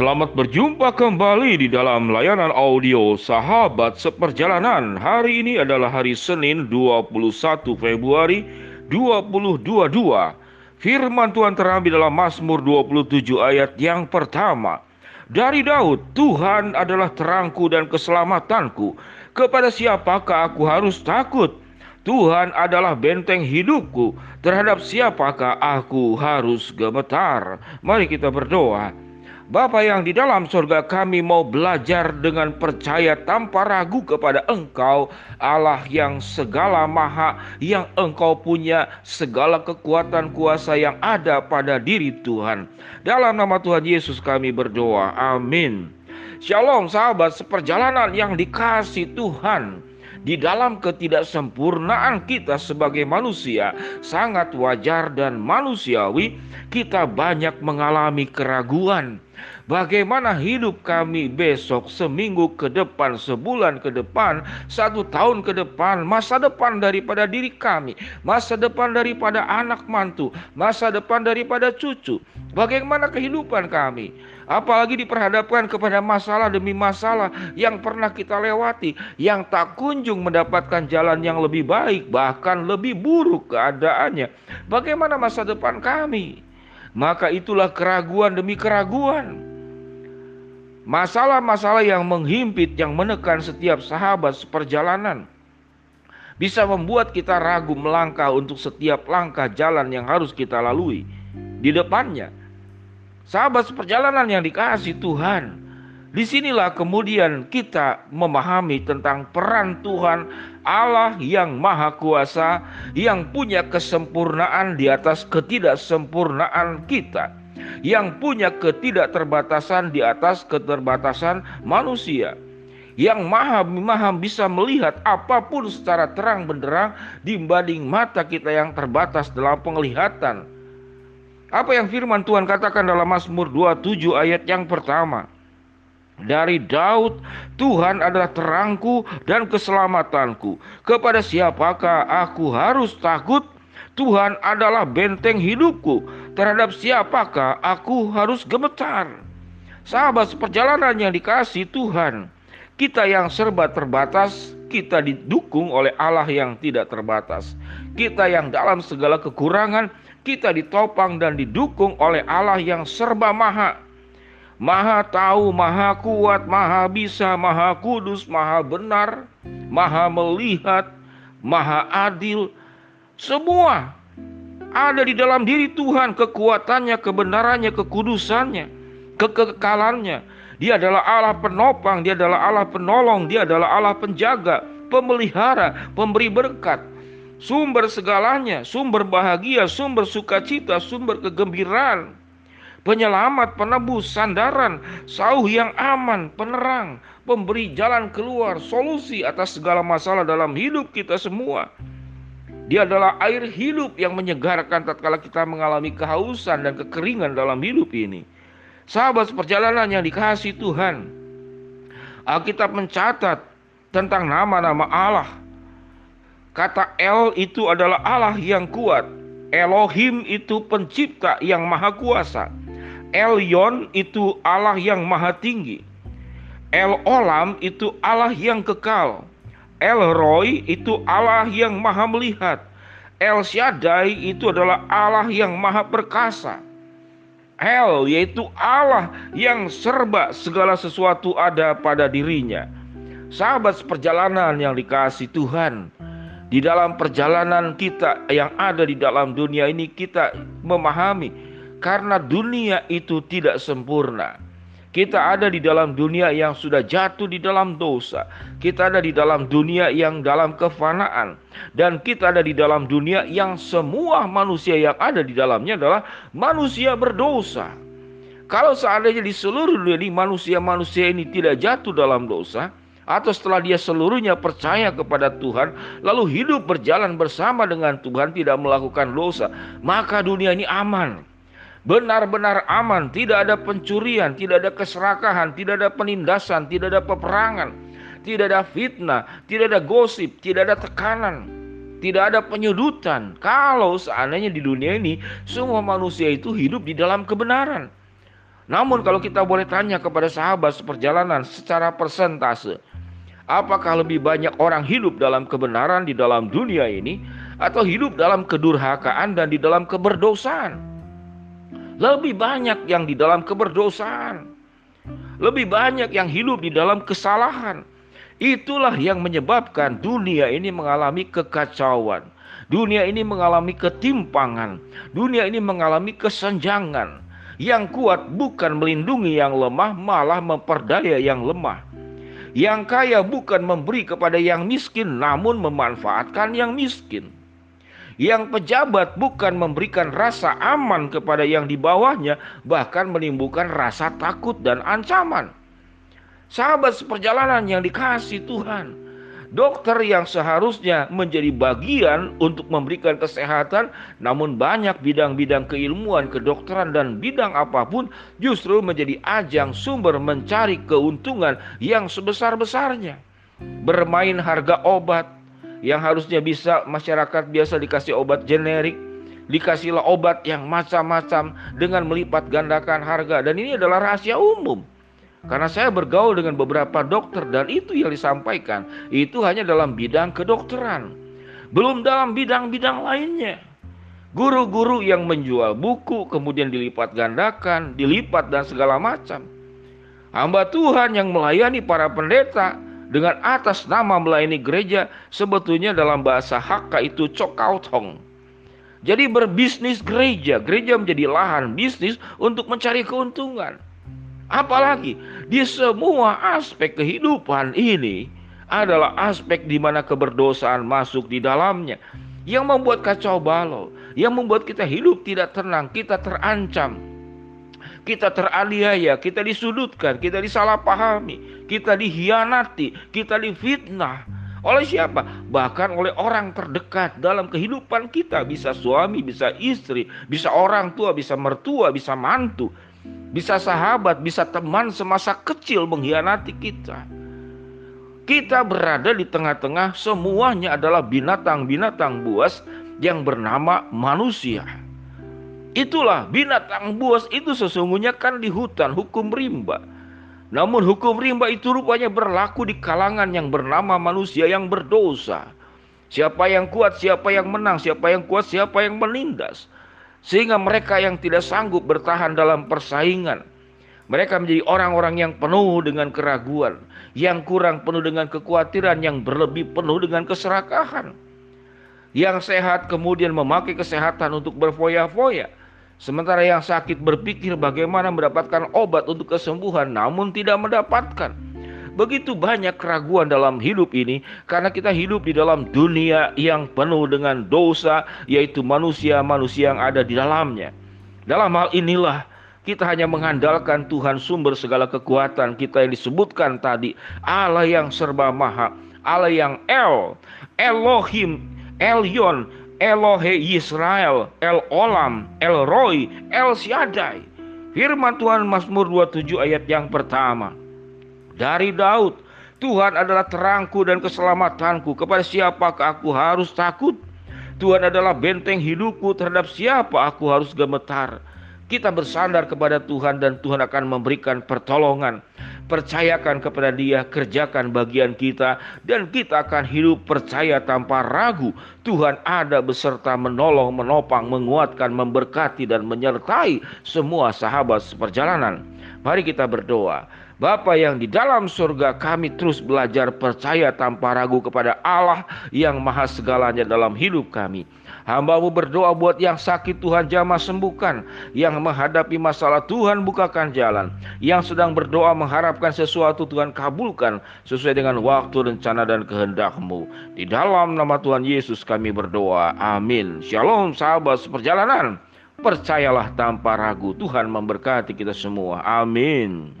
Selamat berjumpa kembali di dalam layanan audio Sahabat Seperjalanan. Hari ini adalah hari Senin 21 Februari 2022. Firman Tuhan terambil dalam Mazmur 27 ayat yang pertama. Dari Daud, Tuhan adalah terangku dan keselamatanku. Kepada siapakah aku harus takut? Tuhan adalah benteng hidupku. Terhadap siapakah aku harus gemetar? Mari kita berdoa. Bapa yang di dalam surga kami mau belajar dengan percaya tanpa ragu kepada Engkau Allah yang segala maha yang Engkau punya segala kekuatan kuasa yang ada pada diri Tuhan. Dalam nama Tuhan Yesus kami berdoa Amin. Shalom sahabat seperjalanan yang dikasih Tuhan di dalam ketidaksempurnaan kita sebagai manusia sangat wajar dan manusiawi kita banyak mengalami keraguan Bagaimana hidup kami besok, seminggu ke depan, sebulan ke depan, satu tahun ke depan, masa depan daripada diri kami, masa depan daripada anak mantu, masa depan daripada cucu. Bagaimana kehidupan kami? Apalagi diperhadapkan kepada masalah demi masalah yang pernah kita lewati, yang tak kunjung mendapatkan jalan yang lebih baik, bahkan lebih buruk keadaannya. Bagaimana masa depan kami? Maka itulah keraguan demi keraguan. Masalah-masalah yang menghimpit, yang menekan setiap sahabat seperjalanan bisa membuat kita ragu melangkah untuk setiap langkah jalan yang harus kita lalui di depannya. Sahabat seperjalanan yang dikasih Tuhan, di sinilah kemudian kita memahami tentang peran Tuhan Allah yang Maha Kuasa, yang punya kesempurnaan di atas ketidaksempurnaan kita yang punya ketidakterbatasan di atas keterbatasan manusia yang maha maha bisa melihat apa pun secara terang benderang dibanding mata kita yang terbatas dalam penglihatan. Apa yang firman Tuhan katakan dalam Mazmur 27 ayat yang pertama? Dari Daud, Tuhan adalah terangku dan keselamatanku. Kepada siapakah aku harus takut? Tuhan adalah benteng hidupku. Terhadap siapakah aku harus gemetar? Sahabat seperjalanan yang dikasih Tuhan, kita yang serba terbatas, kita didukung oleh Allah yang tidak terbatas. Kita yang dalam segala kekurangan, kita ditopang dan didukung oleh Allah yang serba maha. Maha tahu, maha kuat, maha bisa, maha kudus, maha benar, maha melihat, maha adil. Semua ada di dalam diri Tuhan kekuatannya, kebenarannya, kekudusannya, kekekalannya. Dia adalah Allah penopang, dia adalah Allah penolong, dia adalah Allah penjaga, pemelihara, pemberi berkat, sumber segalanya, sumber bahagia, sumber sukacita, sumber kegembiraan, penyelamat, penebus, sandaran, sauh yang aman, penerang, pemberi jalan keluar, solusi atas segala masalah dalam hidup kita semua. Dia adalah air hidup yang menyegarkan tatkala kita mengalami kehausan dan kekeringan dalam hidup ini. Sahabat seperjalanan yang dikasih Tuhan. Alkitab mencatat tentang nama-nama Allah. Kata El itu adalah Allah yang kuat. Elohim itu pencipta yang maha kuasa. Elyon itu Allah yang maha tinggi. El Olam itu Allah yang kekal. El Roy itu Allah yang maha melihat. El Shaddai itu adalah Allah yang maha perkasa. El yaitu Allah yang serba segala sesuatu ada pada dirinya. Sahabat seperjalanan yang dikasih Tuhan. Di dalam perjalanan kita yang ada di dalam dunia ini kita memahami karena dunia itu tidak sempurna. Kita ada di dalam dunia yang sudah jatuh di dalam dosa. Kita ada di dalam dunia yang dalam kefanaan. Dan kita ada di dalam dunia yang semua manusia yang ada di dalamnya adalah manusia berdosa. Kalau seandainya di seluruh dunia ini manusia-manusia ini tidak jatuh dalam dosa, atau setelah dia seluruhnya percaya kepada Tuhan, lalu hidup berjalan bersama dengan Tuhan, tidak melakukan dosa, maka dunia ini aman benar-benar aman, tidak ada pencurian, tidak ada keserakahan, tidak ada penindasan, tidak ada peperangan, tidak ada fitnah, tidak ada gosip, tidak ada tekanan, tidak ada penyudutan. Kalau seandainya di dunia ini semua manusia itu hidup di dalam kebenaran. Namun kalau kita boleh tanya kepada sahabat seperjalanan secara persentase, apakah lebih banyak orang hidup dalam kebenaran di dalam dunia ini atau hidup dalam kedurhakaan dan di dalam keberdosaan? Lebih banyak yang di dalam keberdosaan. Lebih banyak yang hidup di dalam kesalahan. Itulah yang menyebabkan dunia ini mengalami kekacauan. Dunia ini mengalami ketimpangan. Dunia ini mengalami kesenjangan. Yang kuat bukan melindungi yang lemah, malah memperdaya yang lemah. Yang kaya bukan memberi kepada yang miskin, namun memanfaatkan yang miskin. Yang pejabat bukan memberikan rasa aman kepada yang di bawahnya, bahkan menimbulkan rasa takut dan ancaman. Sahabat seperjalanan yang dikasih Tuhan, dokter yang seharusnya menjadi bagian untuk memberikan kesehatan, namun banyak bidang-bidang keilmuan, kedokteran, dan bidang apa pun justru menjadi ajang sumber mencari keuntungan yang sebesar-besarnya. Bermain harga obat, yang harusnya bisa masyarakat biasa dikasih obat generik, dikasihlah obat yang macam-macam dengan melipat gandakan harga dan ini adalah rahasia umum. Karena saya bergaul dengan beberapa dokter dan itu yang disampaikan itu hanya dalam bidang kedokteran. Belum dalam bidang-bidang lainnya. Guru-guru yang menjual buku kemudian dilipat gandakan, dilipat dan segala macam. Hamba Tuhan yang melayani para pendeta dengan atas nama melayani gereja sebetulnya dalam bahasa Hakka itu cokautong. Jadi berbisnis gereja, gereja menjadi lahan bisnis untuk mencari keuntungan. Apalagi di semua aspek kehidupan ini adalah aspek di mana keberdosaan masuk di dalamnya yang membuat kacau balau, yang membuat kita hidup tidak tenang, kita terancam, kita teraniaya, kita disudutkan, kita disalahpahami, kita dihianati, kita difitnah. Oleh siapa? Bahkan oleh orang terdekat dalam kehidupan kita. Bisa suami, bisa istri, bisa orang tua, bisa mertua, bisa mantu. Bisa sahabat, bisa teman semasa kecil mengkhianati kita. Kita berada di tengah-tengah semuanya adalah binatang-binatang buas yang bernama manusia. Itulah binatang buas itu sesungguhnya kan di hutan hukum rimba. Namun hukum rimba itu rupanya berlaku di kalangan yang bernama manusia yang berdosa. Siapa yang kuat, siapa yang menang, siapa yang kuat, siapa yang menindas. Sehingga mereka yang tidak sanggup bertahan dalam persaingan. Mereka menjadi orang-orang yang penuh dengan keraguan. Yang kurang penuh dengan kekhawatiran, yang berlebih penuh dengan keserakahan. Yang sehat kemudian memakai kesehatan untuk berfoya-foya Sementara yang sakit berpikir bagaimana mendapatkan obat untuk kesembuhan namun tidak mendapatkan. Begitu banyak keraguan dalam hidup ini karena kita hidup di dalam dunia yang penuh dengan dosa yaitu manusia-manusia yang ada di dalamnya. Dalam hal inilah kita hanya mengandalkan Tuhan sumber segala kekuatan kita yang disebutkan tadi Allah yang serba maha Allah yang El Elohim Elyon Elohe Israel, El Olam, El Roy, El Shaddai. Firman Tuhan Mazmur 27 ayat yang pertama. Dari Daud, Tuhan adalah terangku dan keselamatanku. Kepada siapakah aku harus takut? Tuhan adalah benteng hidupku terhadap siapa aku harus gemetar. Kita bersandar kepada Tuhan dan Tuhan akan memberikan pertolongan percayakan kepada Dia, kerjakan bagian kita, dan kita akan hidup percaya tanpa ragu. Tuhan ada beserta menolong, menopang, menguatkan, memberkati, dan menyertai semua sahabat seperjalanan. Mari kita berdoa. Bapa yang di dalam surga kami terus belajar percaya tanpa ragu kepada Allah yang maha segalanya dalam hidup kami. Hambamu berdoa buat yang sakit Tuhan jamah sembuhkan. Yang menghadapi masalah Tuhan bukakan jalan. Yang sedang berdoa mengharapkan sesuatu Tuhan kabulkan. Sesuai dengan waktu, rencana, dan kehendakmu. Di dalam nama Tuhan Yesus kami berdoa. Amin. Shalom sahabat seperjalanan. Percayalah tanpa ragu Tuhan memberkati kita semua. Amin.